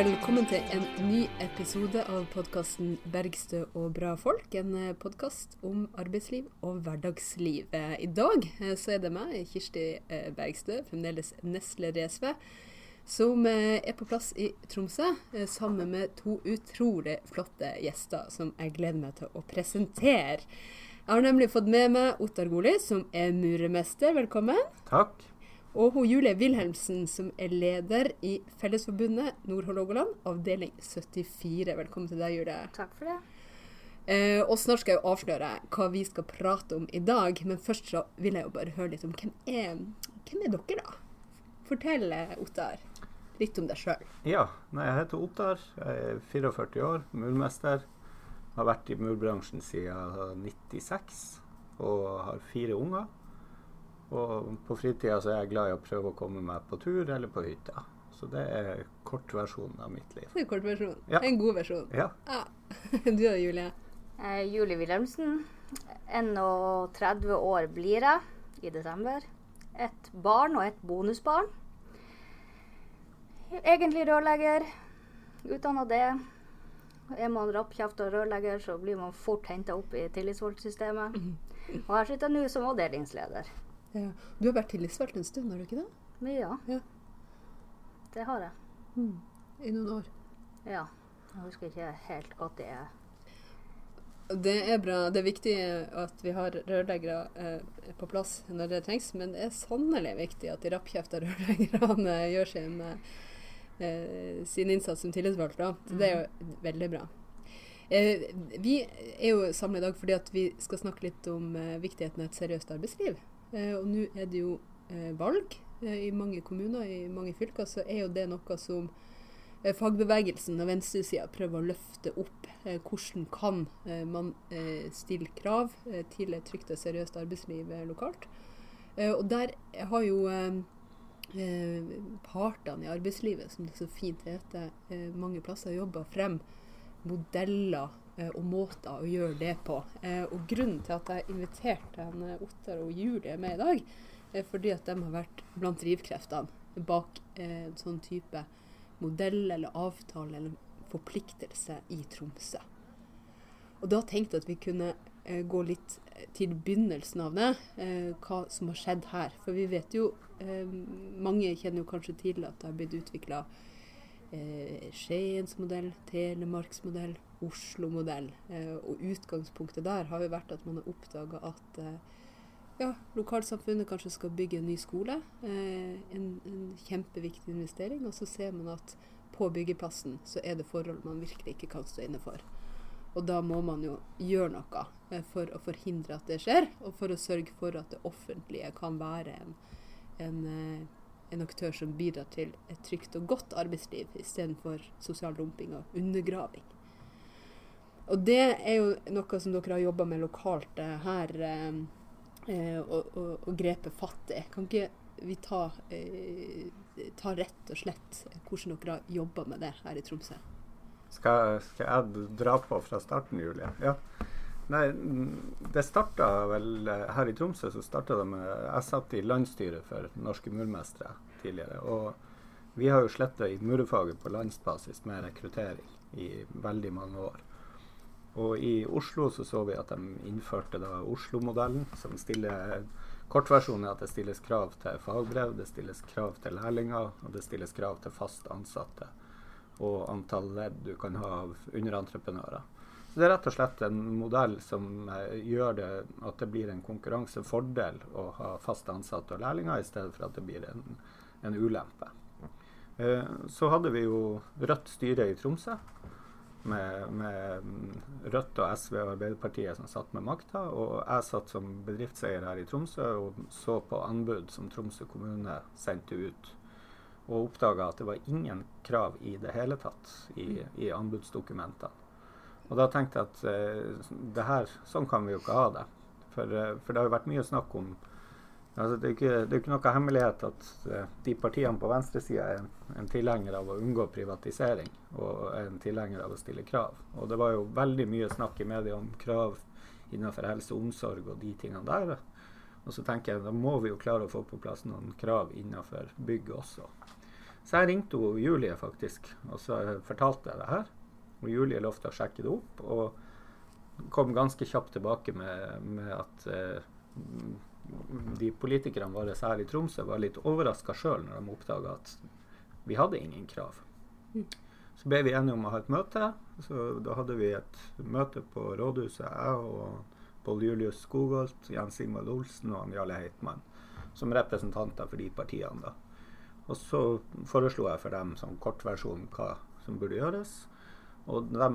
Velkommen til en ny episode av podkasten 'Bergstø og bra folk'. En podkast om arbeidsliv og hverdagsliv. Eh, I dag eh, så er det meg, Kirsti eh, Bergstø, fremdeles i SV, som er på plass i Tromsø sammen med to utrolig flotte gjester som jeg gleder meg til å presentere. Jeg har nemlig fått med meg Ottar Goli, som er muremester. Velkommen. Takk. Og hun Julie Wilhelmsen, som er leder i Fellesforbundet Nord-Hålogaland, avdeling 74. Velkommen til deg, Julie. Takk for det. Eh, og snart skal jeg avsløre hva vi skal prate om i dag, men først så vil jeg jo bare høre litt om hvem er, hvem er dere, da? Fortell, Ottar, litt om deg sjøl. Ja, nei, jeg heter Ottar. Jeg er 44 år, murmester. Har vært i murbransjen siden 96 og har fire unger. Og på fritida så er jeg glad i å prøve å komme meg på tur eller på hytta. Så det er kortversjonen av mitt liv. Det er kortversjon. Ja. En god versjon. Ja. Ja. Du da, Julie? Eh, Julie Wilhelmsen. 31 år blir jeg i desember. Et barn og et bonusbarn. Egentlig rørlegger. Utdanna det. Er man rappkjeft og rørlegger, så blir man fort henta opp i tillitsvalgtsystemet. Og her sitter jeg nå som avdelingsleder. Ja. Du har vært tillitsvalgt en stund, har du ikke det? Men ja, Ja. det har jeg. I noen år. Ja. Jeg husker ikke helt hva det er. Det er bra. Det er viktig at vi har rørleggere eh, på plass når det trengs, men det er sannelig viktig at de rappkjefta rørleggerne gjør sin, eh, sin innsats som tillitsvalgte. Det er jo veldig bra. Eh, vi er jo samla i dag fordi at vi skal snakke litt om eh, viktigheten av et seriøst arbeidsliv. Eh, og nå er det jo eh, valg eh, i mange kommuner, i mange fylker, så er jo det noe som fagbevegelsen og venstresida prøver å løfte opp. Hvordan kan man stille krav til et trygt og seriøst arbeidsliv lokalt? Og der har jo partene i arbeidslivet, som det så fint heter, mange plasser jobba frem modeller og måter å gjøre det på. Eh, og grunnen til at jeg inviterte han, eh, Ottar og Julie med i dag, er fordi at de har vært blant drivkreftene bak eh, en sånn type modell eller avtale eller forpliktelse i Tromsø. Og da tenkte jeg at vi kunne eh, gå litt til begynnelsen av det, eh, hva som har skjedd her. For vi vet jo, eh, mange kjenner jo kanskje til at det har blitt utvikla eh, Skiensmodell, Telemarksmodell, Oslo-modell. Eh, og utgangspunktet der har jo vært at man har oppdaga at eh, ja, lokalsamfunnet kanskje skal bygge en ny skole. Eh, en, en kjempeviktig investering. Og så ser man at på byggeplassen så er det forhold man virkelig ikke kan stå inne for. Og da må man jo gjøre noe for å forhindre at det skjer, og for å sørge for at det offentlige kan være en, en, en aktør som bidrar til et trygt og godt arbeidsliv, istedenfor sosial dumping og undergraving. Og det er jo noe som dere har jobba med lokalt eh, her, eh, eh, og, og, og grepet fatt i. Kan ikke vi ta, eh, ta rett og slett hvordan dere har jobba med det her i Tromsø? Skal, skal jeg dra på fra starten, Julie? Ja. Nei, mm, det starta vel eh, Her i Tromsø så starta det med Jeg satt i landsstyret for Norske murmestere tidligere. Og vi har jo sletta i murfaget på landsbasis med rekruttering i veldig mange år. Og i Oslo så så vi at de innførte Oslo-modellen, som stiller Kortversjonen er at det stilles krav til fagbrev, det stilles krav til lærlinger, og det stilles krav til fast ansatte. Og antall ledd du kan ha av underentreprenører. Så det er rett og slett en modell som eh, gjør det at det blir en konkurransefordel å ha fast ansatte og lærlinger, i stedet for at det blir en, en ulempe. Eh, så hadde vi jo rødt styre i Tromsø med, med Rødt og SV og Arbeiderpartiet som satt med makta. Og jeg satt som bedriftseier her i Tromsø og så på anbud som Tromsø kommune sendte ut. Og oppdaga at det var ingen krav i det hele tatt i, i anbudsdokumentene. Og da tenkte jeg at eh, det her, sånn kan vi jo ikke ha det. For, eh, for det har jo vært mye snakk om altså det, er ikke, det er ikke noe hemmelighet at eh, de partiene på venstresida er en, en tilhenger av å unngå privatisering og er en tilhenger av å stille krav. Og det var jo veldig mye snakk i media om krav innenfor helse og omsorg og de tingene der. Og så tenker jeg da må vi jo klare å få på plass noen krav innenfor bygg også. Så jeg ringte hun Julie faktisk, og så fortalte jeg det her. Og Julie lovte å sjekke det opp, og kom ganske kjapt tilbake med, med at eh, de politikerne våre her i Tromsø var litt overraska sjøl når de oppdaga at vi hadde ingen krav. Så ble vi enige om å ha et møte. Så da hadde vi et møte på rådhuset, jeg og Pål Julius Skogholt, Jens Ingvald Olsen og Jarle Heitmann, som representanter for de partiene. da. Og så foreslo jeg for dem som kortversjon hva som burde gjøres. Og de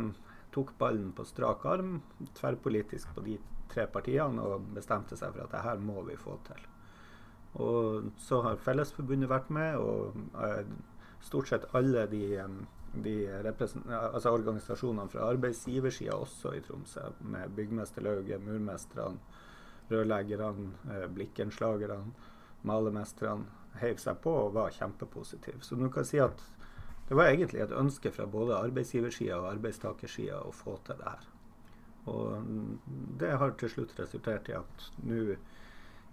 tok ballen på strak arm, tverrpolitisk på de tre partiene, og bestemte seg for at det her må vi få til. Og så har Fellesforbundet vært med, og eh, stort sett alle de, de altså organisasjonene fra arbeidsgiversida også i Tromsø, med byggmesterlauget, murmestrene, rørleggerne, eh, blikkenslagerne, malemestrene, heiv seg på og var kjempepositive. Så du kan si at det var egentlig et ønske fra både arbeidsgiversida og arbeidstakersida å få til det her. Og det har til slutt resultert i at nå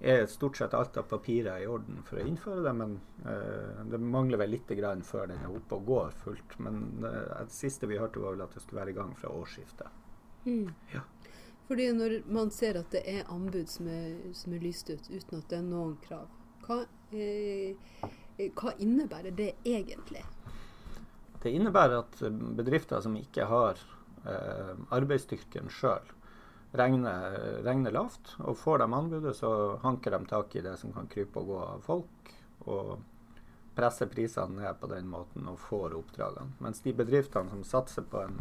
er stort sett alt av papirer i orden for å innføre det, men eh, det mangler vel litt grann før den er oppe og går fullt. Men eh, det siste vi hørte, var vel at det skulle være i gang fra årsskiftet. Mm. Ja. Fordi når man ser at det er anbud som er, som er lyst ut uten at det er noen krav, hva, eh, hva innebærer det egentlig? Det innebærer at bedrifter som ikke har eh, arbeidsstyrken sjøl, regner, regner, lavt. Og får de anbudet, så hanker de tak i det som kan krype og gå av folk. Og presser prisene ned på den måten og får oppdragene. Mens de bedriftene som satser på en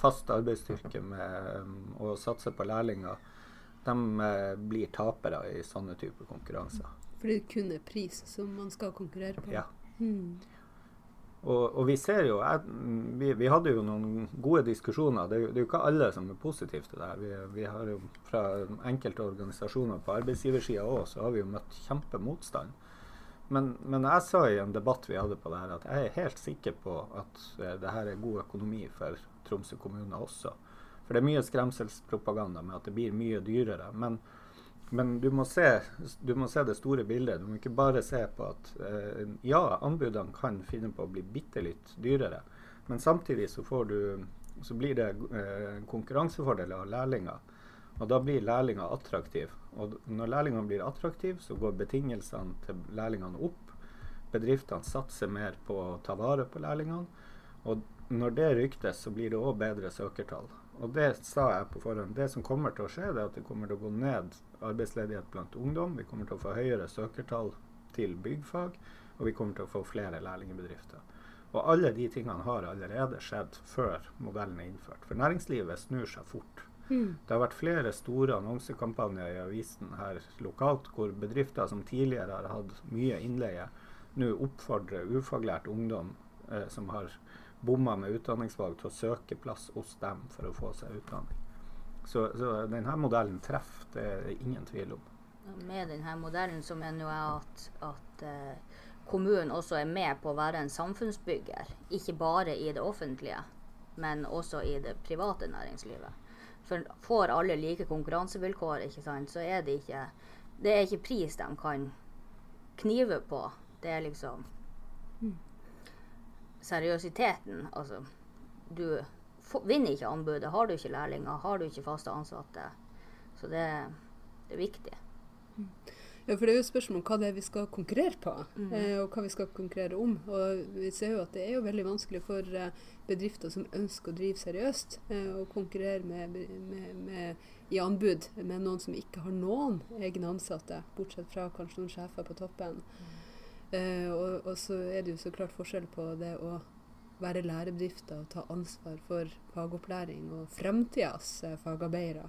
fast arbeidsstyrke med, og satser på lærlinger, de eh, blir tapere i sånne typer konkurranser. Fordi det kun er pris som man skal konkurrere på? Ja. Mm. Og, og, vi ser jo jeg, vi, vi, hadde jo noen gode diskusjoner. Det, det er jo ikke alle som er positive til det. Vi, vi, har jo Fra enkelte organisasjoner på arbeidsgiversida òg, så har vi jo møtt kjempemotstand. Men, men, jeg sa i en debatt vi hadde på det her, at jeg er helt sikker på at eh, det her er god økonomi for Tromsø kommune også. For det er mye skremselspropaganda med at det blir mye dyrere. Men men du må, se, du må, se, det store bildet. Du må ikke bare se på at eh, ja, anbudene kan finne på å bli bitte litt dyrere, men samtidig så, du, så blir det eh, konkurransefordeler av lærlinger. Og da blir lærlinger attraktive. Og når lærlingene blir attraktive, så går betingelsene til lærlingene opp. Bedriftene satser mer på å ta vare på lærlingene. Og når det ryktes, så blir det òg bedre søkertall. Og det sa jeg på forhånd. Det som kommer til å skje, det er at det kommer til å gå ned arbeidsledighet blant ungdom. Vi kommer til å få høyere søkertall til byggfag, og vi kommer til å få flere lærlingbedrifter. Og alle de tingene har allerede skjedd før modellen er innført. For næringslivet snur seg fort. Mm. Det har vært flere store annonsekampanjer i avisen her lokalt hvor bedrifter som tidligere har hatt mye innleie, nå oppfordrer ufaglært ungdom eh, som har bomma med utdanningsvalg, til å søke plass hos dem for å få seg utdanning. Så, så denne modellen treffer, det er det ingen tvil om. Med denne modellen så mener jeg at, at uh, kommunen også er med på å være en samfunnsbygger. Ikke bare i det offentlige, men også i det private næringslivet. For får alle like konkurransevilkår, sant, så er det ikke Det er ikke pris de kan knive på. Det er liksom seriøsiteten. Altså, du vinner ikke anbudet. Har du ikke lærlinger, har du ikke faste ansatte. Så det, det er viktig. Ja, for det er jo et spørsmål om hva det er vi skal konkurrere på, mm. eh, og hva vi skal konkurrere om. Og vi ser jo at det er jo veldig vanskelig for eh, bedrifter som ønsker å drive seriøst, eh, å konkurrere med, med, med, i anbud med noen som ikke har noen egne ansatte, bortsett fra kanskje noen sjefer på toppen. Mm. Eh, og, og, så er det jo så klart forskjell på det å være lærebedrifter og ta ansvar for fagopplæring og fremtidas eh, fagarbeidere.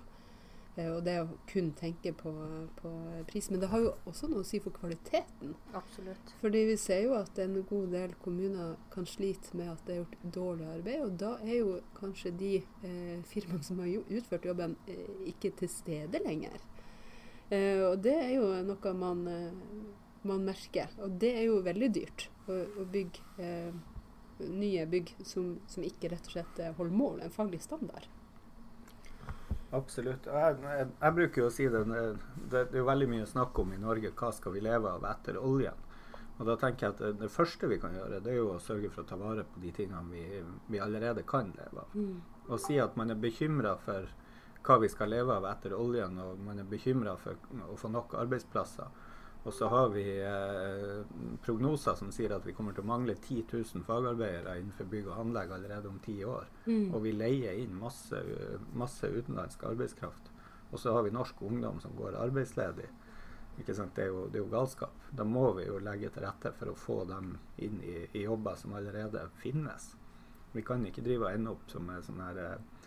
Eh, og det å kun tenke på, på, pris. Men det har jo også noe å si for kvaliteten. Absolutt. Fordi vi ser jo at en god del kommuner kan slite med at det er gjort dårlig arbeid. Og da er jo kanskje de eh, firmaene som har utført jobben, eh, ikke til stede lenger. Eh, og det er jo noe man man merker. Og det er jo veldig dyrt å, å bygge eh, nye bygg som, som, ikke rett og slett eh, holder mål, en faglig standard. Absolutt. Jeg, jeg, jeg bruker jo å si det, det, det er jo veldig mye snakk om i Norge hva skal vi leve av etter oljen. Og da tenker jeg at det, det første vi kan gjøre, det er jo å sørge for å ta vare på de tingene vi, vi allerede kan leve av. Mm. Og si at man er bekymra for hva vi skal leve av etter oljen, og man er bekymra for å få nok arbeidsplasser. Og så har vi eh, prognoser som sier at vi kommer til å mangle 10 000 fagarbeidere innenfor bygg og anlegg allerede om ti år. Mm. Og vi leier inn masse, masse utenlandsk arbeidskraft. Og så har vi norsk ungdom som går arbeidsledig. Ikke sant? Det, er jo, det er jo galskap. Da må vi jo legge til rette for å få dem inn i, i jobber som allerede finnes. Vi kan ikke drive og ende opp som en sånn her eh,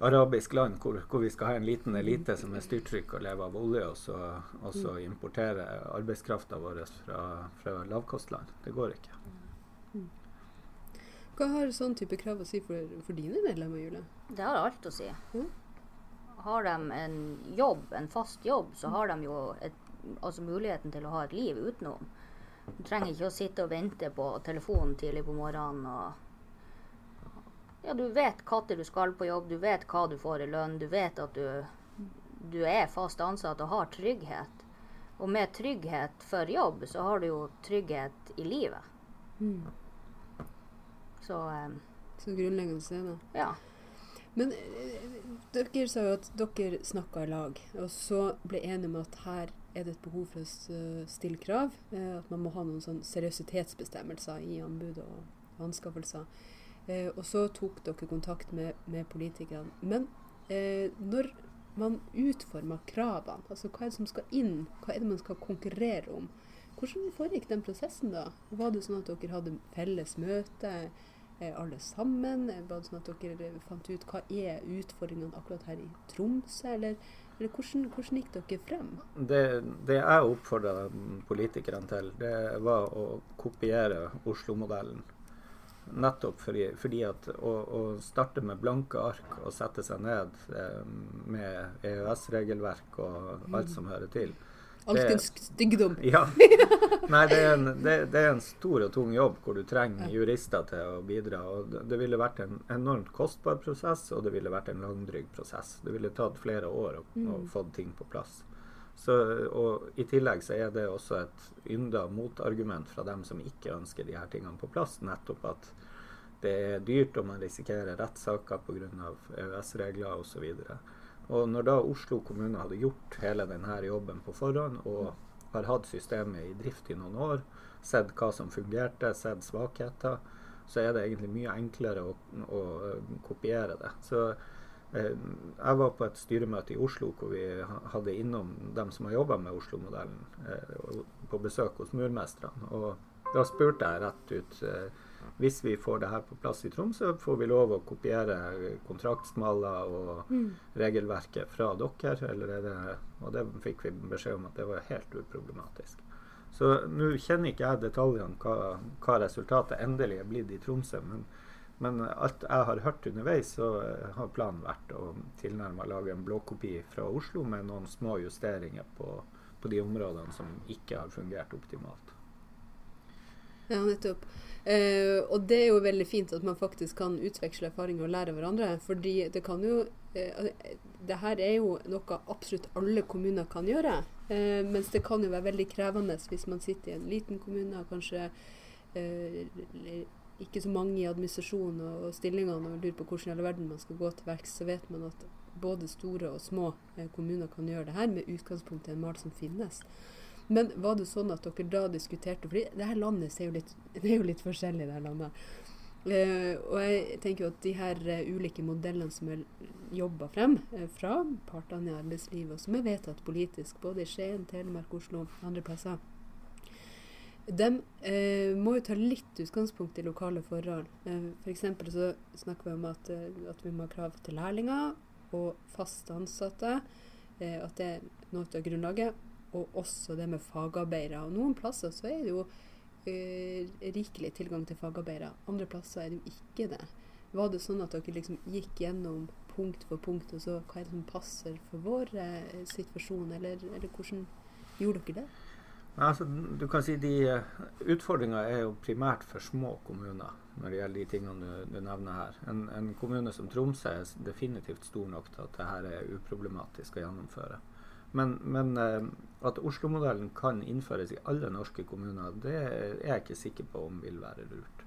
arabisk land hvor, hvor, vi skal ha en liten elite som er styrtrykk og lever av olje, og så, og så importere arbeidskrafta vår fra, fra lavkostland. Det går ikke. Hva har sånn type krav å si for, for dine medlemmer, Julie? Det har alt å si. Mm. Har de en jobb, en fast jobb, så har de jo et, altså muligheten til å ha et liv utenom. Du trenger ikke å sitte og vente på telefonen tidlig på morgenen. og ja, Du vet når du skal på jobb, du vet hva du får i lønn, du vet at du, du er fast ansatt og har trygghet. Og med trygghet for jobb, så har du jo trygghet i livet. Mm. Så eh, Så grunnleggende er det. ja. Men dere sa jo at dere snakka i lag, og så ble enige om at her er det et behov for å stille krav. Eh, at man må ha noen sånn seriøsitetsbestemmelser i anbud og anskaffelser. Eh, og så tok dere kontakt med, med politikerne. Men eh, når man utformer kravene, altså hva er det som skal inn, hva er det man skal konkurrere om, hvordan foregikk den prosessen da? Var det sånn at dere hadde felles møte? eh, alle sammen? Var det sånn at dere fant ut hva er utfordringene akkurat her i Tromsø, eller, eller hvordan, hvordan gikk dere frem? Det, det jeg oppfordra politikerne til, det var å kopiere Oslo-modellen. Nettopp fordi, fordi at å, å starte med blanke ark og sette seg ned eh, med EØS-regelverk og alt som hører til Alskens styggdom. Ja. Nei, det er, en, det, det er en stor og tung jobb hvor du trenger jurister til å bidra. og Det, det ville vært en enormt kostbar prosess, og det ville vært en langdryg prosess. Det ville tatt flere år å, å få ting på plass. Så, og I tillegg så er det også et ynda motargument fra dem som ikke ønsker de her tingene på plass. Nettopp at det er dyrt, og man risikerer rettssaker pga. EØS-regler osv. Og når da Oslo kommune hadde gjort hele denne jobben på forhånd, og har hatt systemet i drift i noen år, sett hva som fungerte, sett svakheter, så er det egentlig mye enklere å, å eh, kopiere det. Så jeg var på et styremøte i Oslo hvor vi hadde innom dem som har jobba med Oslo-modellen, eh, på besøk hos murmestrene. Og da spurte jeg rett ut eh, hvis vi får det her på plass i Tromsø, får vi lov å kopiere kontraktsmaler og regelverket fra dere, eller er det Og det fikk vi beskjed om at det var helt uproblematisk. Så nå kjenner ikke jeg detaljene hva, hva resultatet endelig er blitt i Tromsø, men, men alt jeg har hørt underveis, så eh, har planen vært å tilnærme lage en blåkopi fra Oslo med noen små justeringer på, på de områdene som ikke har fungert optimalt. Ja, nettopp. Eh, og det er jo veldig fint at man faktisk kan utveksle erfaringer og lære hverandre. Fordi det kan jo eh, Det her er jo noe absolutt alle kommuner kan gjøre. Eh, mens det kan jo være veldig krevende hvis man sitter i en liten kommune og kanskje eh, ikke så mange i administrasjon og, og stillingene og lurer på hvordan i all verden man skal gå til verks, så vet man at både store og små eh, kommuner kan gjøre det her med utgangspunkt i en mal som finnes. Men var det sånn at dere da diskuterte fordi det her landet er jo litt, det er jo litt forskjellig. det her landet. Eh, og jeg tenker jo at de her uh, ulike modellene som er jobba frem eh, fra partene i arbeidslivet, og som er vedtatt politisk, både i Skien, Telemark, Oslo og andre plasser, de eh, må jo ta litt utgangspunkt i lokale forhold. Eh, F.eks. så snakker vi om at, eh, at vi må ha krav til lærlinger og fast ansatte. Eh, at det er noe av grunnlaget. Og også det med fagarbeidere. Og noen plasser så er det jo eh, rikelig tilgang til fagarbeidere. Andre plasser er det jo ikke det. Var det sånn at dere liksom gikk gjennom punkt for punkt, og så hva er det som passer for vår eh, situasjon, eller, eller hvordan gjorde dere det? Altså, du kan si de Utfordringa er jo primært for små kommuner når det gjelder de tingene du, du nevner her. En, en kommune som Tromsø er definitivt stor nok til at dette er uproblematisk å gjennomføre. Men, men eh, at Oslo-modellen kan innføres i alle norske kommuner, det er jeg ikke sikker på om vil være lurt.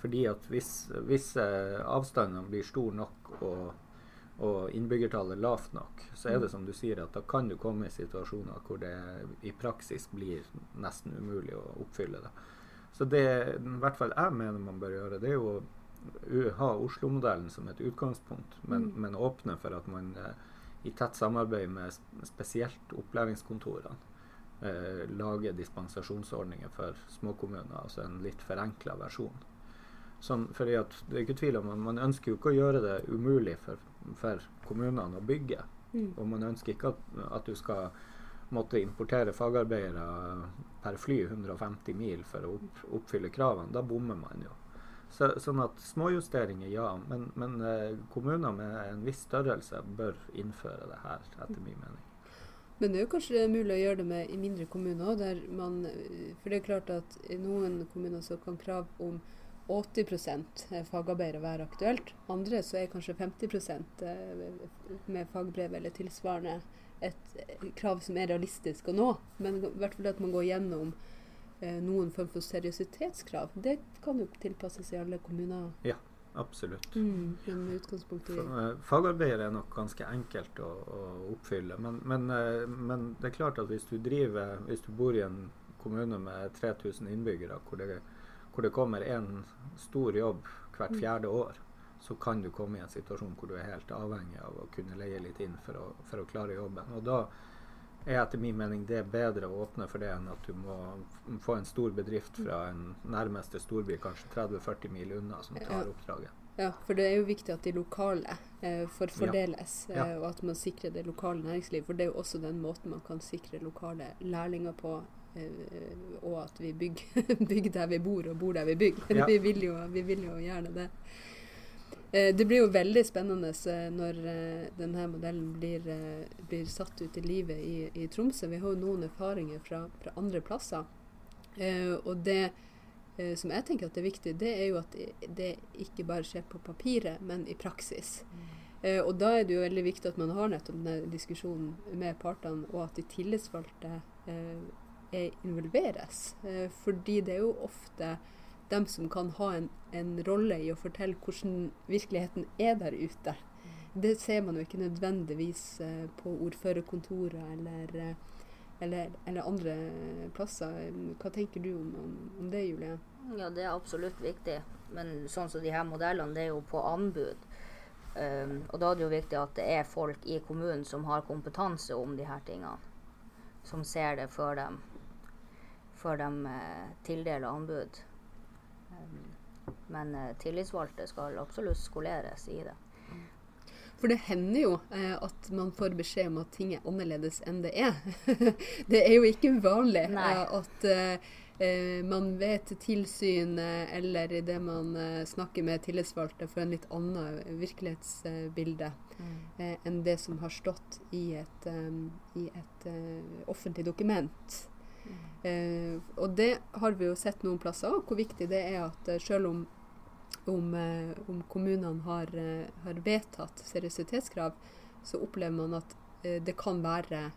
Fordi at hvis, hvis eh, avstandene blir store nok og, og innbyggertallet lavt nok, så er det som du sier at da kan du komme i situasjoner hvor det i praksis blir nesten umulig å oppfylle det. Så det i hvert fall jeg mener man bør gjøre, det er jo å ha Oslo-modellen som et utgangspunkt, men, Mm. men åpne for at man eh, i tett samarbeid med spesielt opplæringskontorene eh, lager dispensasjonsordninger for småkommuner, altså en litt forenkla versjon. Sånn, fordi at det er ikke tvil om Man ønsker jo ikke å gjøre det umulig for, for kommunene å bygge. Mm. Og man ønsker ikke at, at du skal måtte importere fagarbeidere per fly 150 mil for å opp, oppfylle kravene. Da bommer man jo. Så, sånn at småjusteringer, ja. Men, men eh, kommuner med en viss størrelse bør innføre det her, etter min mening. Men det er jo kanskje mulig å gjøre det med i mindre kommuner òg, For det er klart at i noen kommuner så kan krav om 80% fagarbeidere være aktuelt. Andre så er kanskje 50 eh, med fagbrev eller tilsvarende et eh, krav som er realistisk å nå. Men i hvert fall at man går gjennom eh, noen form for seriøsitetskrav. Det kan jo tilpasses i alle kommuner. Ja, Absolutt. Mm. Med utgangspunkt i Fagarbeidere er nok ganske enkelt å, å oppfylle. Men, men, men det er klart at hvis du driver, hvis du bor i en kommune med 3000 innbyggere, hvor det, hvor det kommer en stor jobb hvert Mm. fjerde år, så kan du komme i en situasjon hvor du er helt avhengig av å kunne leie litt inn for å, for å klare jobben. Og da er etter min mening det bedre å åpne for det enn at du må få en stor bedrift fra en nærmeste storby, kanskje 30-40 mil unna, som tar oppdraget. Ja, for det er jo viktig at de lokale eh, forfordeles, Ja. Ja. og at man sikrer det lokale næringsliv. For det er jo også den måten man kan sikre lokale lærlinger på, eh, og at vi bygger, bygger der vi bor, og bor der vi bygger. Ja. vi, vil jo, vi vil jo gjerne det. Eh, det blir jo veldig spennende eh, når eh, denne modellen blir, eh, blir satt ut i livet i, i Tromsø. Vi har jo noen erfaringer fra, fra andre plasser. Eh, og det eh, som jeg tenker at er viktig, det er jo at det ikke bare skjer på papiret, men i praksis. Eh, og da er det jo veldig viktig at man har nettopp denne diskusjonen med partene, og at de tillitsvalgte eh, involveres. Eh, fordi det er jo ofte dem som kan ha en, en rolle i å fortelle hvordan virkeligheten er der ute. Det ser man jo ikke nødvendigvis eh, på ordførerkontoret eller, eh, eller, eller andre plasser. Hva tenker du om, om, om det, Julie? Ja, det er absolutt viktig. Men sånn som de her modellene, det er jo på anbud. Um, og da er det jo viktig at det er folk i kommunen som har kompetanse om de her tingene. Som ser det før de, før de eh, tildeler anbud. Men eh, tillitsvalgte skal absolutt skoleres i det. For det hender jo eh, at man får beskjed om at ting er annerledes enn det er. det er jo ikke uvanlig eh, at eh, eh, man vet tilsynet tilsyn eller det man snakker med tillitsvalgte, får en litt annet virkelighetsbilde eh, enn det som har stått i et, um, i et uh, offentlig dokument. Eh, og det har vi jo sett noen plasser òg, hvor viktig det er at eh, selv om om, eh, om kommunene har, eh, har vedtatt seriøsitetskrav, så opplever man at det kan være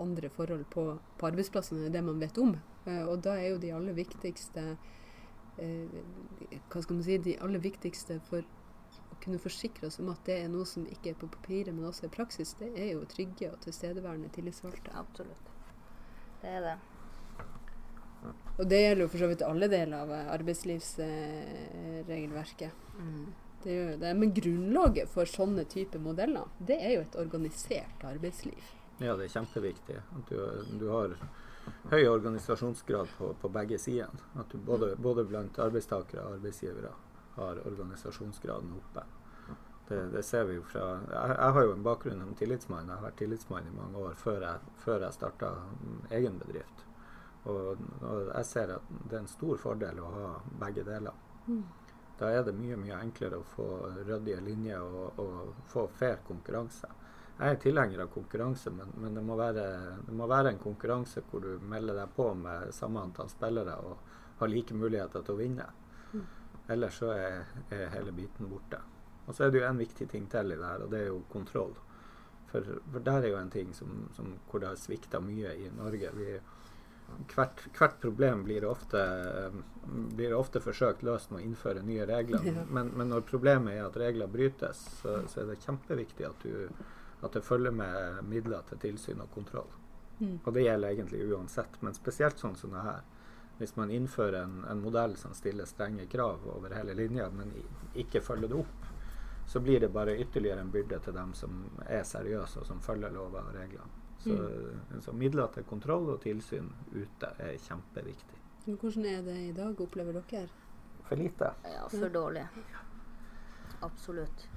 andre forhold på, på arbeidsplassene enn det man vet om. Og da er jo de aller viktigste Hva skal man si De aller viktigste for å kunne forsikre oss om at det er noe som ikke er på papiret, men også i praksis, det er jo trygge og tilstedeværende tillitsvalgte. Absolutt. Det er det. Og det gjelder jo for så vidt alle deler av eh, arbeidslivsregelverket. Mm. Det gjør jo det. Men grunnlaget for sånne typer modeller, det er jo et organisert arbeidsliv. Ja, det er kjempeviktig. At du, du har høy organisasjonsgrad på, på begge sider. At du både, både blant arbeidstakere og arbeidsgivere har organisasjonsgraden oppe. Det, det ser vi jo fra jeg, jeg har jo en bakgrunn som tillitsmann. Jeg har vært tillitsmann i mange år før jeg, før jeg starta egen bedrift. Og, og jeg ser at det er en stor fordel å ha begge deler. Da er det mye mye enklere å få ryddige linjer og, og få fair konkurranse. Jeg er tilhenger av konkurranse, men, men det, må være, det må være en konkurranse hvor du melder deg på med samme antall spillere og har like muligheter til å vinne. Ellers så er, er hele biten borte. Og så er det jo en viktig ting til i det her, og det er jo kontroll. For, for der er jo en ting som, som, hvor det har svikta mye i Norge. Vi, hvert, hvert, problem blir ofte, blir ofte forsøkt løst med å innføre nye regler. Ja. Men, men, når problemet er at regler brytes, så, så er det kjempeviktig at, du, at det følger med midler til tilsyn og kontroll. Mm. Og det gjelder egentlig uansett, men spesielt sånn som det her. Hvis man innfører en, en modell som stiller strenge krav over hele linja, men ikke følger det opp, så blir det bare ytterligere en byrde til dem som er seriøse og som følger lover og regler. Så, mm. så, midler til kontroll og tilsyn ute er kjempeviktig. Men Hvordan er det i dag, opplever dere? For lite. Ja, for dårlig. Absolutt.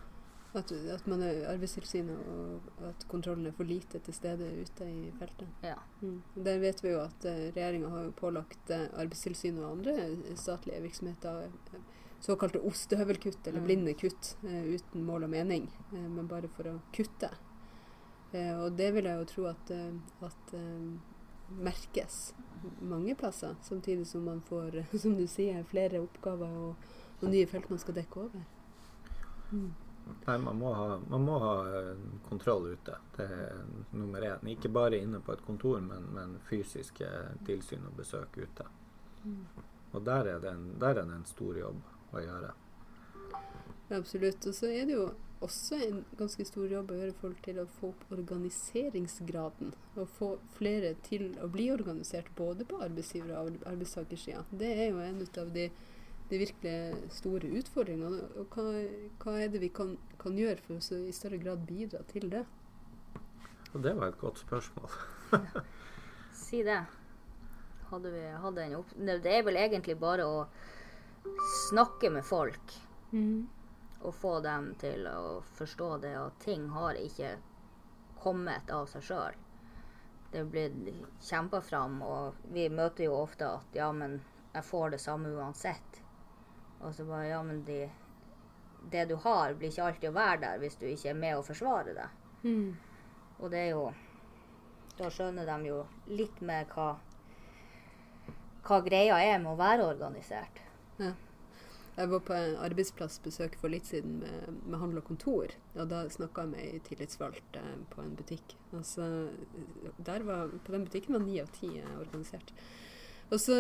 At, at man er Arbeidstilsynet og at kontrollen er for lite til stede ute i feltet. Ja. Mm. Der vet vi jo at uh, regjeringa har jo pålagt uh, Arbeidstilsynet og andre statlige virksomheter uh, såkalte ostehøvelkutt eller blinde kutt uten mål og mening, men bare for å kutte. Og det vil jeg jo tro at, at merkes mange plasser, samtidig som man får, som du sier, flere oppgaver og, og nye felt man skal dekke over. Mm. Nei, man må, ha, man må ha kontroll ute. Det er nummer én. Ikke bare inne på et kontor, men, men fysiske tilsyn og besøk ute. Mm. Og der er, en, der er, det en, stor jobb å gjøre. Absolutt. Og så er det jo også en ganske stor jobb å gjøre i forhold til å få opp organiseringsgraden. Og få flere til å bli organisert, både på arbeidsgiver- og arbeidstakersida. Det er jo en av de de virkelig store utfordringene. Og hva, hva er det vi kan, kan, gjøre for å i større grad bidra til det? Og det var et godt spørsmål. si det. Hadde vi hatt en opp... Det er vel egentlig bare å snakke med folk. Mm. Og få dem til å forstå det at ting har ikke kommet av seg sjøl. Det blitt kjempa fram, og vi møter jo ofte at ja, men jeg får det samme uansett. Og så bare Ja, men de, det du har, blir ikke alltid å være der hvis du ikke er med å forsvare det. Mm. Og det er jo Da skjønner de jo litt mer hva, hva greia er med å være organisert. Ja. Jeg var på en arbeidsplassbesøk for litt siden med, med handel og kontor. Og da snakka jeg med ei tillitsvalgt eh, på en butikk. Altså, var, på den butikken var ni av ti organisert. Og så,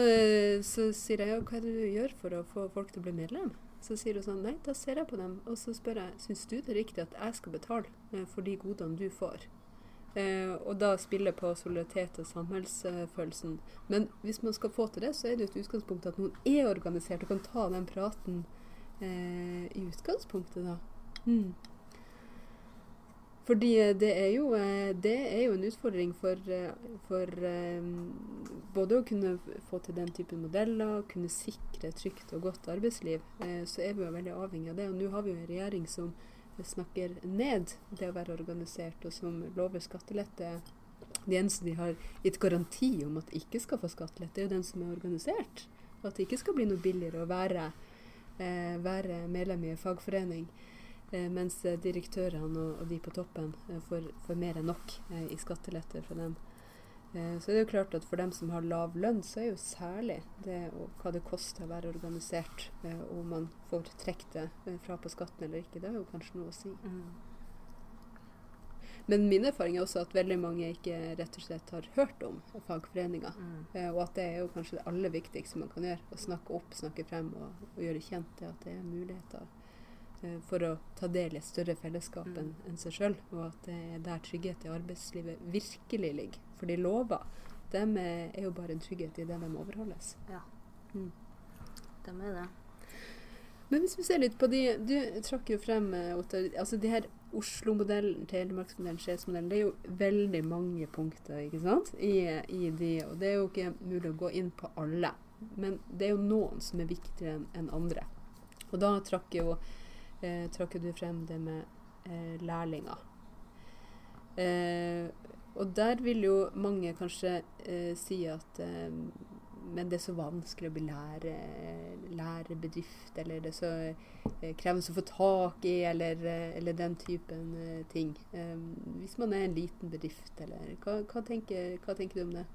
så, sier jeg ja, hva er det du gjør for å få folk til å bli medlem? Så sier hun sånn nei, da ser jeg på dem, og så spør jeg syns du det er riktig at jeg skal betale eh, for de godene du får. Eh, og da spiller på solidaritet og samholdsfølelsen. Men hvis man skal få til det, så er det et utgangspunkt at noen er organisert og kan ta den praten eh, i utgangspunktet, da. Mm. Fordi eh, det er, jo, eh, det er jo en utfordring for, for um, både å kunne få til den typen modeller, kunne sikre trygt og godt arbeidsliv, så er vi jo veldig avhengig av det. Og nå har vi jo en regjering som snakker ned det å være organisert, og som lover skattelette. De eneste de har gitt garanti om at ikke skal få skattelette, er jo den som er organisert. Og at det ikke skal bli noe billigere å være, være medlem i en fagforening. Eh, mens eh, direktørene og, og, de på toppen eh, får, får, mer enn nok eh, i skattelette fra dem. Eh, så det er jo klart at for dem som har lav lønn, så er jo særlig det og, hva det koster å være organisert, og om man får trukket det fra på skatten eller ikke, det har jo kanskje noe å si. Mm. Men min erfaring er også at veldig mange ikke rett og slett har hørt om fagforeninger. Mm. Eh, og at det er jo kanskje det aller viktigste man kan gjøre. Å snakke opp, snakke frem og, og gjøre kjent det at det er muligheter Eh, for å ta del i et større fellesskap mm. enn en seg sjøl. Og at det er der trygghet i arbeidslivet virkelig ligger. For de lover, de er jo bare en trygghet i det de overholdes. Ja, mm. de er det. Men hvis vi ser litt på de Du trakk jo frem eh, altså de her Oslo-modellen, Telemarksmodellen, Skies-modellen. Det er jo veldig mange punkter ikke sant? I, I, de, og det er jo ikke mulig å gå inn på alle. Men det er jo noen som er viktigere enn andre. Og da trakk jo eh, trakk du frem det med eh, lærlinger. Eh, og der vil jo mange kanskje eh, si at eh, men det er så vanskelig å bli lære, lærebedrift, eller det er så eh, krevende å få tak i, eller, eller den typen ting. hvis man er en liten bedrift, eller hva, hva, tenker, hva tenker, du om det?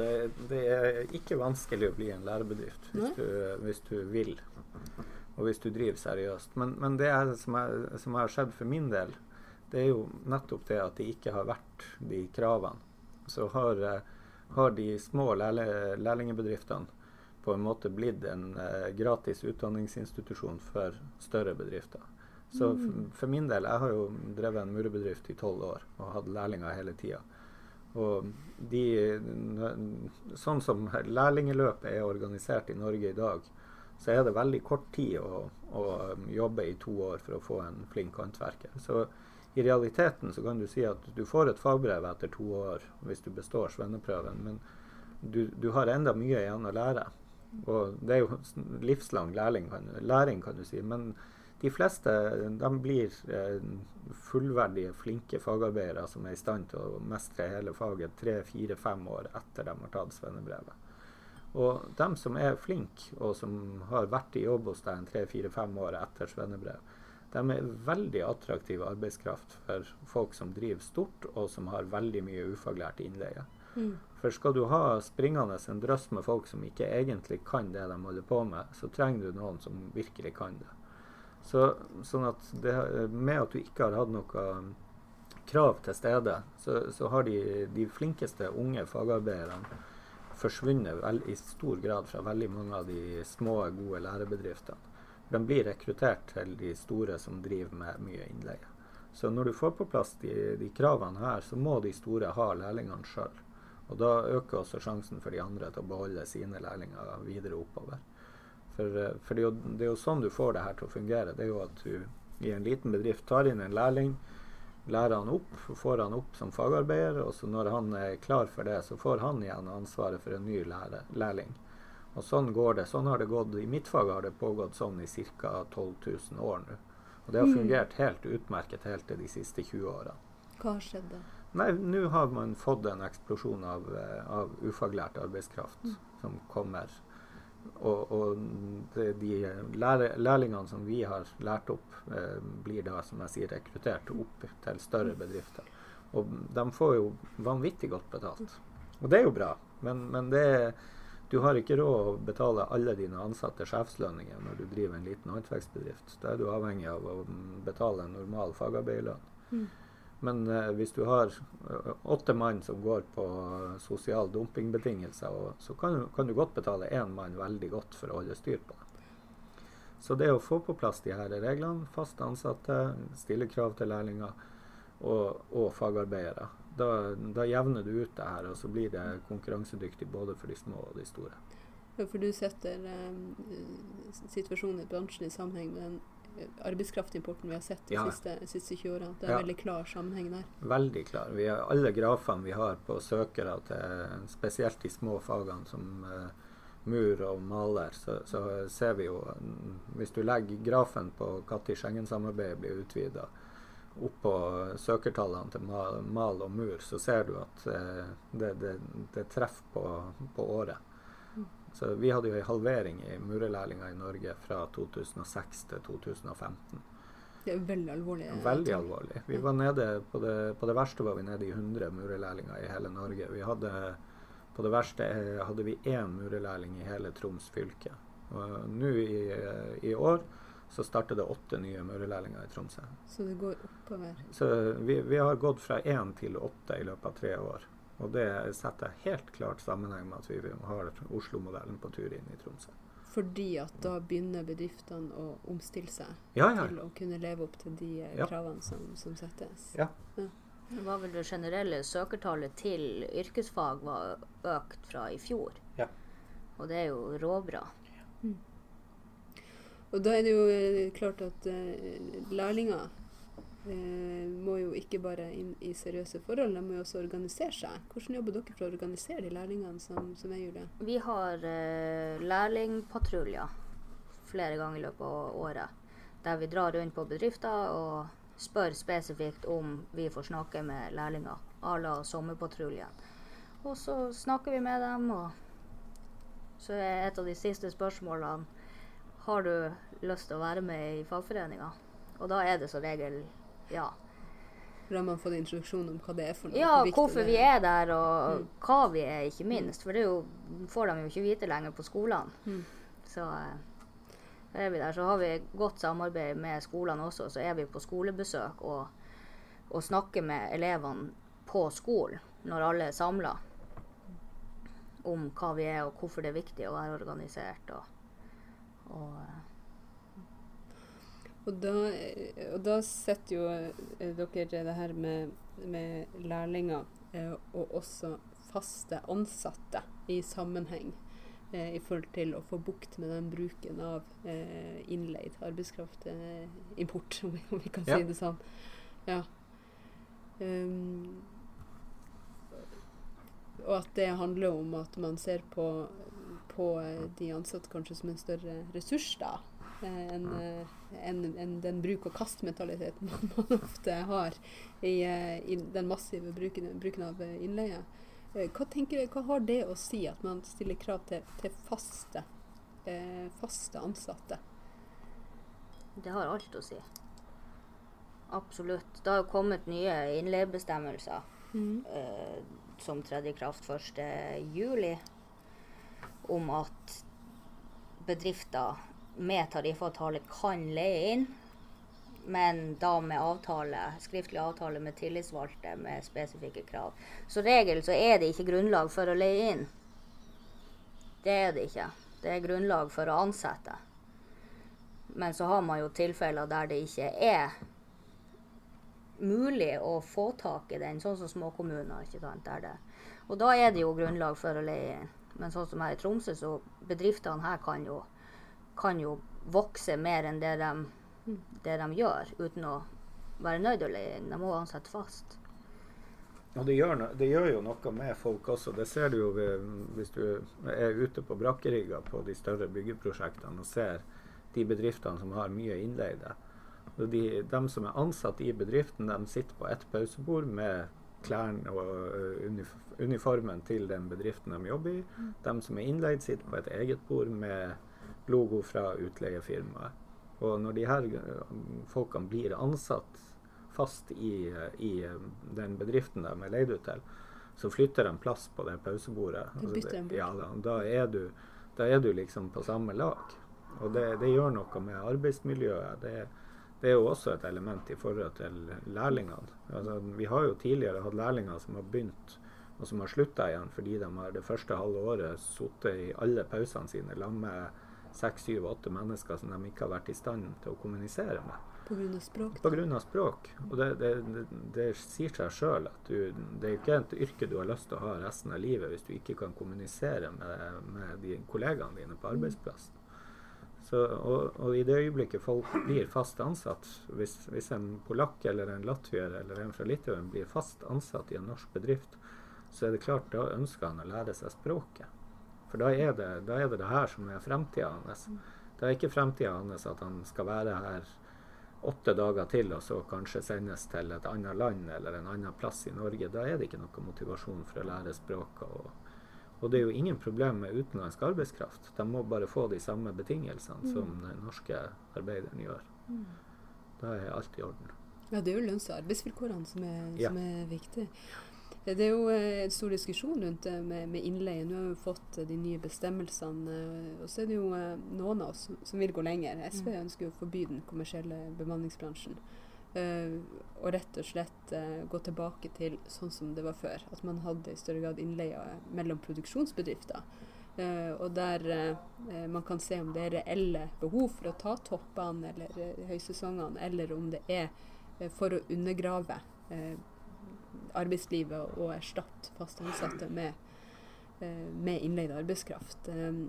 Det, det, er ikke vanskelig å bli en lærebedrift hvis, du, hvis du vil og hvis du driver seriøst. Men, men det er, som, har skjedd for min del, det er jo nettopp det at det ikke har vært de kravene. Så har, eh, har de små lærlingbedriftene på en måte blitt en eh, gratis utdanningsinstitusjon for større bedrifter. Så f- for min del, jeg har jo drevet en murebedrift i tolv år og hatt lærlinger hele tida. Og de, sånn som lærlingeløpet er organisert i Norge i dag, så er det veldig kort tid å, å jobbe i to år for å få en flink håndverker. Så i realiteten så kan du si at du får et fagbrev etter to år hvis du består svenneprøven, men du, du har enda mye igjen å lære. Og det er jo livslang læring, kan, læring, kan du si. Men de fleste de blir eh, fullverdige, flinke fagarbeidere som er i stand til å mestre hele faget tre, fire, fem år etter de har tatt svennebrevet. Og dem som er flinke, og som har vært i jobb hos deg en tre, fire, fem år etter svennebrev, de er veldig attraktiv arbeidskraft for folk som driver stort, og som har veldig mye ufaglært innleie. Mm. For skal du ha springende en drøss med folk som ikke egentlig kan det de holder på med, så trenger du noen som virkelig kan det. Så, sånn at det, med at du ikke har hatt noe krav til stede, så, så har de, de flinkeste unge fagarbeiderne forsvunnet vel, i stor grad fra veldig mange av de små, gode lærebedriftene. De blir rekruttert til de store som driver med mye innleie. Så når du får på plass de, de kravene her, så må de store ha lærlingene sjøl. Og da øker også sjansen for de andre til å beholde sine lærlinger videre oppover. For, eh, for det, er jo, det er jo sånn du får det her til å fungere. Det er jo at du i en liten bedrift tar inn en lærling, lærer han opp, får han opp som fagarbeider, og så når han er klar for det, så får han igjen ansvaret for en ny lærer, lærling. Og sånn går det. Sånn har det gått. I mitt fag har det pågått sånn i ca. 12 000 år nå. Og det har Mm. fungert helt utmerket helt til de siste 20 årene. Hva har skjedd da? Nei, nå har man fått en eksplosjon av, eh, av ufaglært arbeidskraft Mm. som kommer. Og, og de lærlingene som vi har lært opp, eh, blir da, som jeg sier, rekruttert opp til større bedrifter. Og de får jo vanvittig godt betalt. Og det er jo bra, men, men det du har ikke råd å betale alle dine ansatte sjefslønninger når du driver en liten håndverksbedrift. Da er du avhengig av å betale en normal fagarbeiderlønn. Mm. Men eh, hvis du har eh, åtte mann som går på sosial dumpingbetingelser, så kan, kan du godt betale én mann veldig godt for å holde styr på det. Så det å få på plass de her reglene, fast ansatte, stille krav til lærlinger og, og fagarbeidere, da, da jevner du ut det her, og så blir det konkurransedyktig både for de små og de store. For du setter eh, situasjonen i bransjen i sammenheng med den eh, arbeidskraftimporten vi har sett de Ja. siste, siste 20 årene. Det er Ja. veldig klar sammenheng der. Veldig klar. Vi har, alle grafene vi har på søkere til spesielt de små fagene som uh, mur og maler, så, så ser vi jo Hvis du legger grafen på når Schengen-samarbeidet blir utvida, oppå søkertallene til mal, mal og mur, så ser du at uh, det, det, det treffer på, på året. Så vi hadde jo en halvering i murerlærlinger i Norge fra 2006 til 2015. Det er veldig alvorlig. eh, Veldig alvorlig. Vi var nede på det, på det verste var vi nede i 100 murerlærlinger i hele Norge. Vi hadde, på det verste eh, hadde vi én murerlærling i hele Troms fylke. Og Nå i, eh, i år så starter det åtte nye murerlærlinger i Tromsø. Så det går oppover. Så vi, vi har gått fra én til åtte i løpet av tre år. Og det setter helt klart sammenheng med at vi har Oslo-modellen på tur inn i Tromsø. Fordi at da begynner bedriftene å omstille seg Ja, ja. til å kunne leve opp til de eh, Ja. kravene som, som settes. Ja. Det var vel det generelle søkertallet til yrkesfag var økt fra i fjor. Ja. Og det er jo råbra. Og da er det jo eh, klart at uh, lærlinger eh, må jo ikke bare inn i seriøse forhold, de må jo også organisere seg. Hvordan jobber dere for å organisere de lærlingene som, som er Julie? Vi har eh, lærlingpatruljer flere ganger i løpet av året. Der vi drar rundt på bedrifter og spør spesifikt om vi får snakke med lærlinger. À la Sommerpatruljen. Og så snakker vi med dem, og så er et av de siste spørsmålene Har du lyst til å være med i fagforeninga? Og da er det som regel ja. For da har man fått introduksjon om hva det er for noe. Ja, hvor hvorfor vi er der, og Mm. hva vi er, ikke minst. For det jo, får de jo ikke vite lenger på skolene. Mm. Så eh, er vi der. Så har vi godt samarbeid med skolene også. Så er vi på skolebesøk og og snakker med elevene på skolen når alle er samla, om hva vi er og hvorfor det er viktig å være organisert. Og, og eh, Og da, og da setter jo eh, dere det her med, med lærlinger eh, og også faste ansatte i sammenheng eh, i forhold til å få bukt med den bruken av eh, innleid arbeidskraft, eh, import, om vi, kan Ja. si det sånn. Ja. Um, og at det handler om at man ser på, på eh, de ansatte kanskje som en større ressurs, da. Eh, Enn en, enn- enn den bruk-og-kast-mentaliteten man, man ofte har i, eh, i den massive bruken, bruken av eh, innleie. Eh, Hva, tenker, hva har det å si at man stiller krav til, til faste, eh, faste ansatte? det har alt å si. Absolutt. Det har jo kommet nye innleiebestemmelser eh, som tredde i kraft 1.7, om at bedrifter med tariffavtale kan leie inn, men da med avtale, skriftlig avtale med tillitsvalgte med spesifikke krav. Så regel så er det ikke grunnlag for å leie inn. Det er det ikke. Det er grunnlag for å ansette. Men så har man jo tilfeller der det ikke er mulig å få tak i den, sånn som småkommuner. ikke sant, der det. Og da er det jo grunnlag for å leie inn. Men sånn som her i Tromsø, så bedriftene her kan jo, kan jo vokse mer enn det de, det de gjør, uten å være nødt til å leie inn. De må ansette fast. Og det gjør, det gjør jo noe med folk også. Det ser du jo ved, hvis du er ute på brakkerigger på de større byggeprosjektene og ser de bedriftene som har mye innleide. De, de, som er ansatt i bedriften, de sitter på ett pausebord med klærne og uniformen til den bedriften de jobber i. De som er innleid, sitter på et eget bord med logo fra utleiefirmaet. Og når de her folkene blir ansatt fast i, i den bedriften de er leid ut til, så flytter de plass på det pausebordet. Bytter de bort. ja, da, da, er du, da er du liksom på samme lag. Og det, det gjør noe med arbeidsmiljøet. Det, det er jo også et element i forhold til lærlingene. Altså, vi har jo tidligere hatt lærlinger som har begynt og som har slutta igjen fordi de har det første halve året sittet i alle pausene sine sammen med seks, syv, åtte mennesker som de ikke har vært i stand til å kommunisere med Pga. språk? pga. språk. Og det, det, det, det sier seg sjøl at du, det er ikke et yrke du har lyst til å ha resten av livet hvis du ikke kan kommunisere med, med de kollegaene dine på arbeidsplassen. Så, og, og i det øyeblikket folk blir fast ansatt, hvis, hvis en polakk eller en latvier eller en fra Litauen blir fast ansatt i en norsk bedrift, så er det klart da ønsker han å lære seg språket. For da er det da er det, det her som er fremtida hans. Det er ikke fremtida hans at han skal være her åtte dager til og så kanskje sendes til et annet land eller en annen plass i Norge. Da er det ikke noe motivasjon for å lære språket. Og, og det er jo ingen problem med utenlandsk arbeidskraft. De må bare få de samme betingelsene som den norske arbeideren gjør. Da er alt i orden. Ja, det er jo lønns- og arbeidsvilkårene som er, Ja. som er viktig. Det er jo eh, en stor diskusjon rundt det med, med innleie. Nå har vi fått eh, de nye bestemmelsene. eh, Og så er det jo noen av oss som- vil gå lenger. SV ønsker jo å forby den kommersielle bemanningsbransjen. Og rett og slett gå tilbake til sånn som det var før. At man hadde i større grad innleie mellom produksjonsbedrifter. Og der man kan se om det er reelle behov for å ta toppene eller høysesongene, eller om det er for å undergrave arbeidslivet og erstatte fast ansatte med, eh, med innleid arbeidskraft. Eh,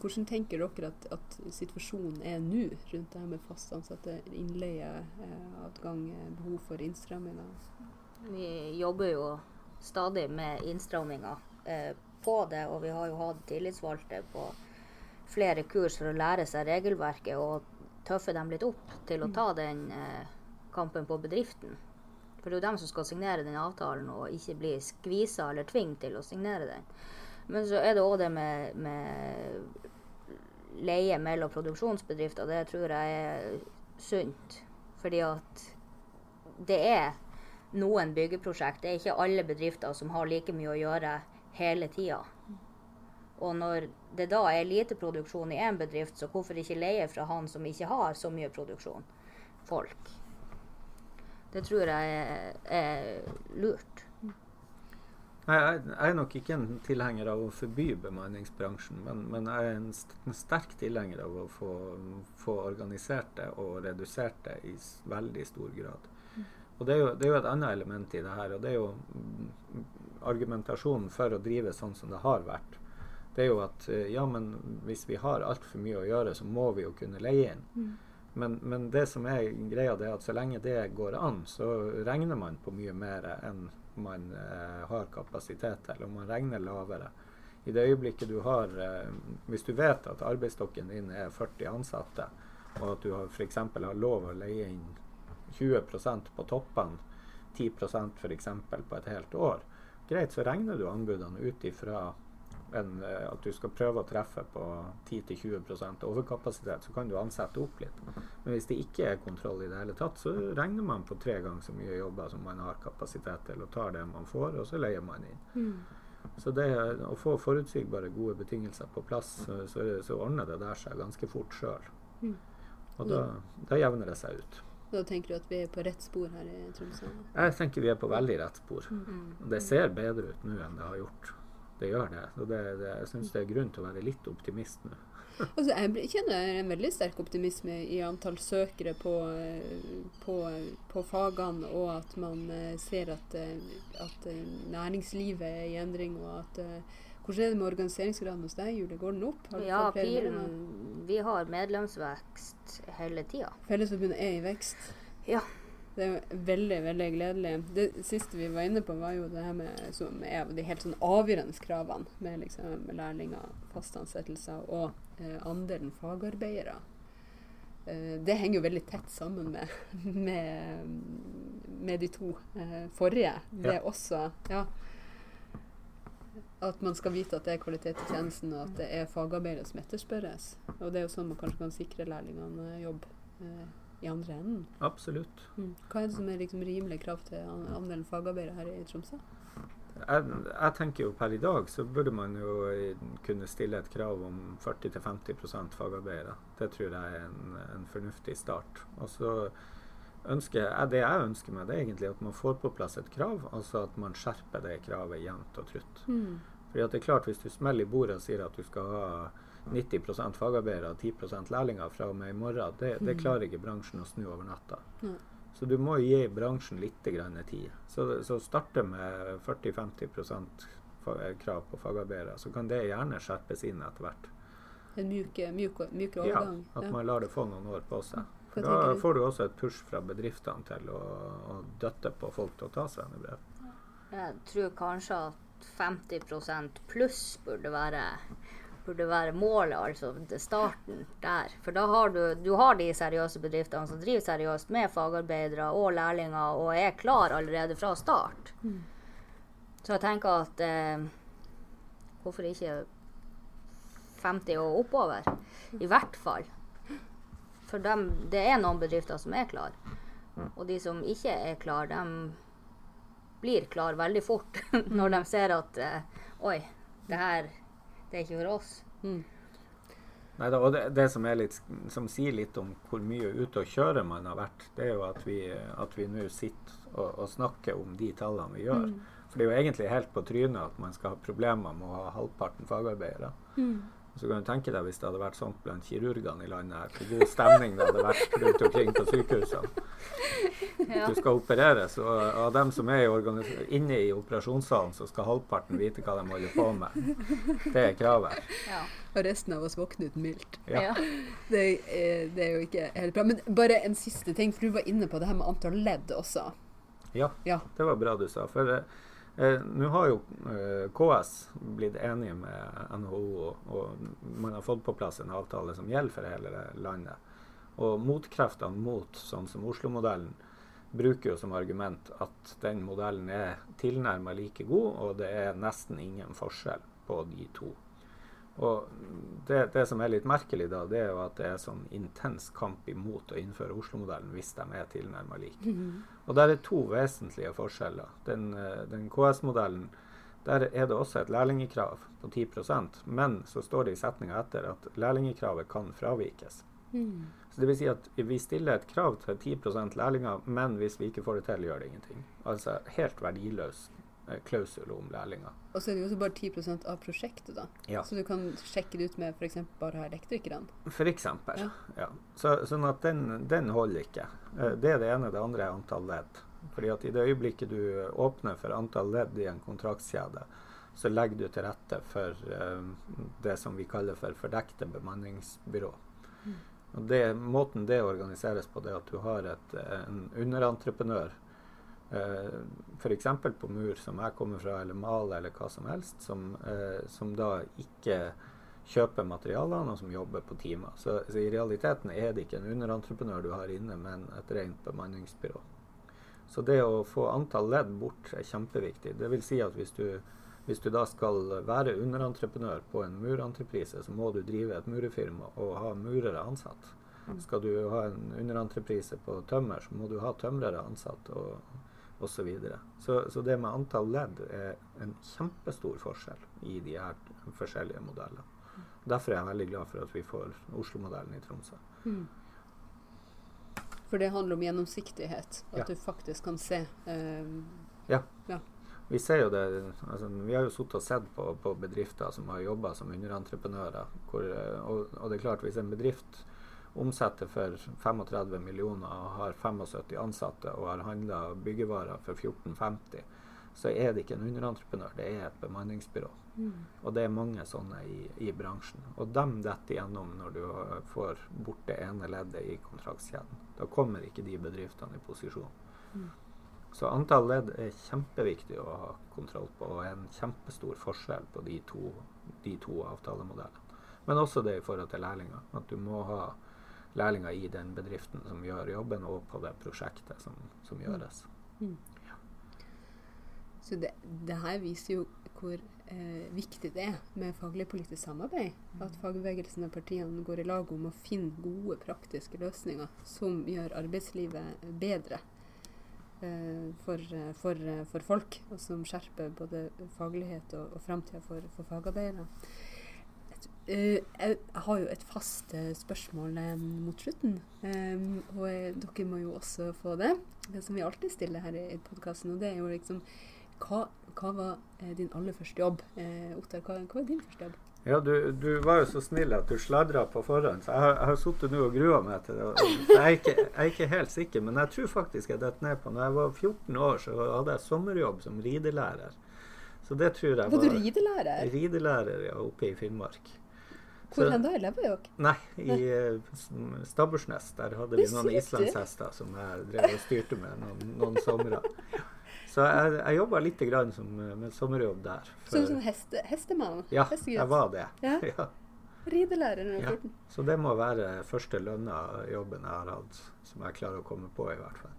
hvordan tenker dere at, at situasjonen er nå rundt det her med fast ansatte, innleie, eh, adgang, eh, behov for innstramminger? Vi jobber jo stadig med innstramminger på det, og vi har jo hatt tillitsvalgte på flere kurs for å lære seg regelverket og tøffe dem litt opp til å ta den eh, kampen på bedriften. For det er jo dem som skal signere den avtalen, og ikke bli skvisa eller tvunget til å signere den. Men så er det òg det med, med leie mellom produksjonsbedrifter. Det tror jeg er sunt. Fordi at det er noen byggeprosjekt. Det er ikke alle bedrifter som har like mye å gjøre hele tida. Og når det da er lite produksjon i én bedrift, så hvorfor ikke leie fra han som ikke har så mye produksjon? Folk. Det tror jeg er, er lurt. Nei, jeg, jeg er nok ikke en tilhenger av å forby bemanningsbransjen, men, men jeg er en, en sterk tilhenger av å få, få organisert det og redusert det i veldig stor grad. Og det er, jo, det er jo et annet element i det her, og det er jo mm, argumentasjonen for å drive sånn som det har vært. Det er jo at eh, ja, men hvis vi har altfor mye å gjøre, så må vi jo kunne leie inn. Men, men det som er greia, det er at så lenge det går an, så regner man på mye mer enn man eh, har kapasitet til, og man regner lavere. I det øyeblikket du har eh, Hvis du vet at arbeidsstokken din er 40 ansatte, og at du f.eks. har lov å leie inn 20% på toppene, 10% f.eks. på et helt år, greit, så regner du anbudene ut ifra en, eh, at du skal prøve å treffe på 10-20% overkapasitet, så kan du ansette opp litt. Men hvis det ikke er kontroll i det hele tatt, så regner man på tre ganger så mye jobber som man har kapasitet til, og tar det man får, og så leier man inn. Så det å få forutsigbare, gode betingelser på plass, så, så, så ordner det der seg ganske fort sjøl. Mm. Og da, da jevner det seg ut. Da tenker du at vi er på rett spor her i Tromsø? Jeg tenker vi er på veldig rett spor. Mm. Det ser bedre ut nå enn det har gjort. Det gjør det. Og det, det, jeg syns det er grunn til å være litt optimist nå. Altså, jeg kjenner en veldig sterk optimisme i antall søkere på, på, på fagene, og at man eh, ser at, eh, at eh, næringslivet er i endring, og at Hvordan er det med organiseringsgraden hos deg, Julie? Går den opp? Har Ja, pilen? Vi har medlemsvekst hele tida. Fellesforbundet er i vekst. Ja. Det er jo veldig, veldig gledelig. Det siste vi var inne på, var jo det her med som er de helt sånn avgjørende kravene med liksom lærlinger, faste ansettelser og eh, andelen fagarbeidere. Eh, det henger jo veldig tett sammen med, med, med de to eh, forrige. Det Ja. også Ja. At man skal vite at det er kvalitet i tjenesten, og at det er fagarbeidere som etterspørres. Og det er jo sånn man kanskje kan sikre lærlingene jobb eh, i andre enden. Absolutt. Mm. Hva er det som er liksom rimelig krav til andelen fagarbeidere her i Tromsø? Jeg, jeg tenker jo per i dag så burde man jo eh, kunne stille et krav om 40-50% fagarbeidere. Det tror jeg er en, en fornuftig start. Og så ønsker jeg, Det jeg ønsker meg, det er egentlig at man får på plass et krav. Altså at man skjerper det kravet jevnt og trutt. Fordi at det er klart Hvis du smeller i bordet og sier at du skal ha 90 fagarbeidere og 10 lærlinger fra og med i morgen, det, det klarer ikke bransjen å snu over natta. Nei. Så du må gi bransjen litt grann tid. Så, så starte med 40-50 fa- krav på fagarbeidere, så kan det gjerne skjerpes inn etter hvert. En mjuk, mjuk, overgang. Ja, at man lar det få noen år på seg. For da du? får du også et push fra bedriftene til å, å døtte på folk til å ta svennebrev. Jeg tror kanskje at 50% pluss burde være, burde være målet, altså starten der. For da har du, du har de seriøse bedriftene som driver seriøst med fagarbeidere og lærlinger og er klar allerede fra start. Så jeg tenker at eh, hvorfor ikke 50 og oppover? I hvert fall. For dem, det er noen bedrifter som er klar. Og de som ikke er klar, dem blir klar veldig fort når de ser at eh, Oi, det her det er ikke for oss. Mm. Neida, og det, det som, er litt, som sier litt om hvor mye ute å kjøre man har vært, det er jo at vi, at vi nå sitter og, og snakker om de tallene vi gjør. For det er jo egentlig helt på trynet at man skal ha problemer med å ha halvparten fagarbeidere. Så kan du tenke deg hvis det hadde vært sånn blant kirurgene i landet her, hvor god stemning det hadde vært rundt omkring på sykehusene. Ja. Du skal opereres, og av dem som er i inne i operasjonssalen, så skal halvparten vite hva de holder på med. Det er kravet. Ja. Og resten av oss våkner ut mildt. Ja. Det, er- det er jo ikke helt bra. Men bare en siste ting, for du var inne på det her med antall ledd også. Ja, Ja. det var bra du sa. For eh, nå har jo eh, KS blitt enige med NHO, og, og man har fått på plass en avtale som gjelder for hele landet. Og motkreftene mot sånn som Oslo-modellen bruker jo som argument at den modellen er tilnærma like god, og det er nesten ingen forskjell på de to. Og det, det som er litt merkelig da, det er jo at det er sånn intens kamp imot å innføre Oslo-modellen hvis de er tilnærma like. Og der er to vesentlige forskjeller. Den, eh, den KS-modellen, der er det også et lærlingekrav på 10% men så står det i setninga etter at lærlingekravet kan fravikes. Mm. Så det vil si at vi stiller et krav til 10% lærlinger, men hvis vi ikke får det til, gjør det ingenting. Altså helt verdiløs klausul om lærlinger. Og så er det jo også bare 10% av prosjektet, da. Ja. Så du kan sjekke det ut med f.eks. bare ha elektrikerne. Eksempel. Ja. Ja. Så, sånn at den, den holder ikke. Eh, Det er det ene. Det andre er antall ledd. Fordi at i det øyeblikket du åpner for antall ledd i en kontraktskjede, så legger du til rette for uh, det som vi kaller for fordekte bemanningsbyrå. Og det, Måten det organiseres på, det er at du har et, eh, en underentreprenør, eh, f.eks. på mur, som jeg kommer fra, eller maler, eller hva som helst, som, eh, som da ikke kjøper materialene, og som jobber på timer. Så, så i realiteten er det ikke en underentreprenør du har inne, men et rent bemanningsbyrå. Så det å få antall ledd bort er kjempeviktig. Det vil si at hvis du, hvis du da skal være underentreprenør på en murentreprise, så må du drive et murefirma og ha murere ansatt. Skal du ha en underentreprise på tømmer, så må du ha tømrere ansatt og osv. Så, videre. så Så det med antall ledd er en kjempestor forskjell i de her forskjellige modellene. Derfor er jeg veldig glad for at vi får Oslo-modellen i Tromsø. Mm. For det handler om gjennomsiktighet. At Ja. du faktisk kan se. Ja, Vi ser jo det, altså, vi har jo sittet og sett på, på bedrifter som har jobba som underentreprenører. Hvor, eh, og, og det er klart, hvis en bedrift omsetter for 35 millioner og har 75 ansatte og har handla byggevarer for 1450, så er det ikke en underentreprenør, det er et bemanningsbyrå. Og det er mange sånne i, i bransjen. Og dem detter igjennom når du får bort det ene leddet i kontraktskjeden. Da kommer ikke de bedriftene i posisjon. Så antall ledd er kjempeviktig å ha kontroll på, og en kjempestor forskjell på de to, de to avtalemodellene. Men også det i forhold til lærlinger. At du må ha lærlinger i den bedriften som gjør jobben, og på det prosjektet som, som gjøres. Så det, det her viser jo hvor eh, viktig det er med faglig-politisk samarbeid. At fagbevegelsen og partiene går i lag om å finne gode, praktiske løsninger som gjør arbeidslivet bedre eh, for, eh, for, eh, for folk, og som skjerper både faglighet og, og framtida for, for fagarbeidere. Eh, jeg har jo et fast eh, spørsmål eh, mot slutten, og dere må jo også få det. Det som vi alltid stiller her i, podkasten, og det er jo liksom hva, hva var din aller første jobb? Ottar, hva, hva var din første jobb? Ja, du, du var jo så snill at du sladra på forhånd, så jeg har, jeg har sittet nå og grua meg til det. Jeg er, ikke, jeg er ikke helt sikker, men jeg tror faktisk jeg detter ned på Når jeg var 14 år, så hadde jeg sommerjobb som ridelærer. Så det tror jeg var Var du ridelærer? Ridelærer, ja, oppe i Finnmark. Hvor hen da? I Levajock? Nei, i eh, Stabbursnes. Der hadde vi noen islandshester som jeg drev og styrte med noen, noen somre. Så jeg, jeg jobba litt grann som, eh, med sommerjobb der. Så du sånn heste, hestemann? ja, Hestegutt? jeg var det. Ja. Ja. Ridelærer når du. 14? Så det må være første lønna jobben jeg har hatt, som jeg klarer å komme på, i hvert fall.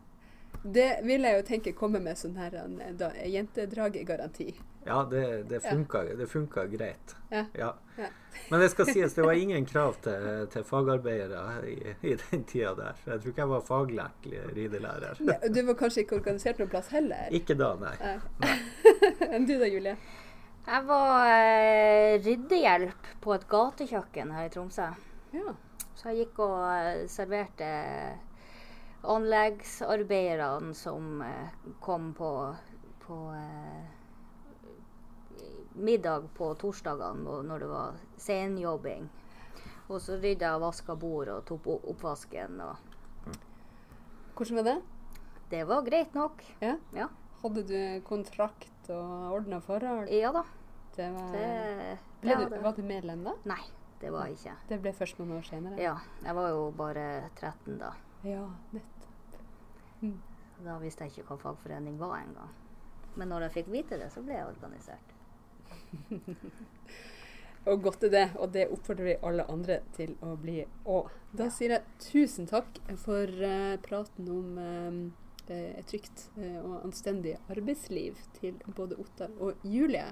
Det vil jeg jo tenke komme med sånn her en, da, jentedraggaranti. Ja, det, det, Ja. det funka greit. Ja. Ja. Ja. Men det skal sies, det var ingen krav til, til fagarbeidere i, i den tida der. Jeg tror ikke jeg var faglært ridelærer. Ne, Du var kanskje ikke organisert noen plass heller? Ikke da, nei. Nei. Enn du da, Julie? Jeg var eh, ryddehjelp på et gatekjøkken her i Tromsø. Ja. Så jeg gikk og eh, serverte anleggsarbeiderne som eh, kom på, på eh, middag på torsdagene når det var senjobbing. Og så rydda jeg og vaska bord og tok oppvasken. Og Hvordan var det? det var greit nok. Ja. Ja, Hadde du kontrakt og ordna forhold? ja da. Det var, Det, ble ja, du, var du medlem da? Nei, det var jeg ikke. Det ble først noen år senere? Ja, jeg var jo bare 13 da. Ja, nettopp. Da visste jeg ikke hva fagforening var engang. Men når jeg fikk vite det, så ble jeg organisert. Og godt er det, og det oppfordrer vi alle andre til å bli òg. Da sier jeg tusen takk for uh, praten om uh, et trygt uh, og anstendig arbeidsliv til både Ottar og Julie.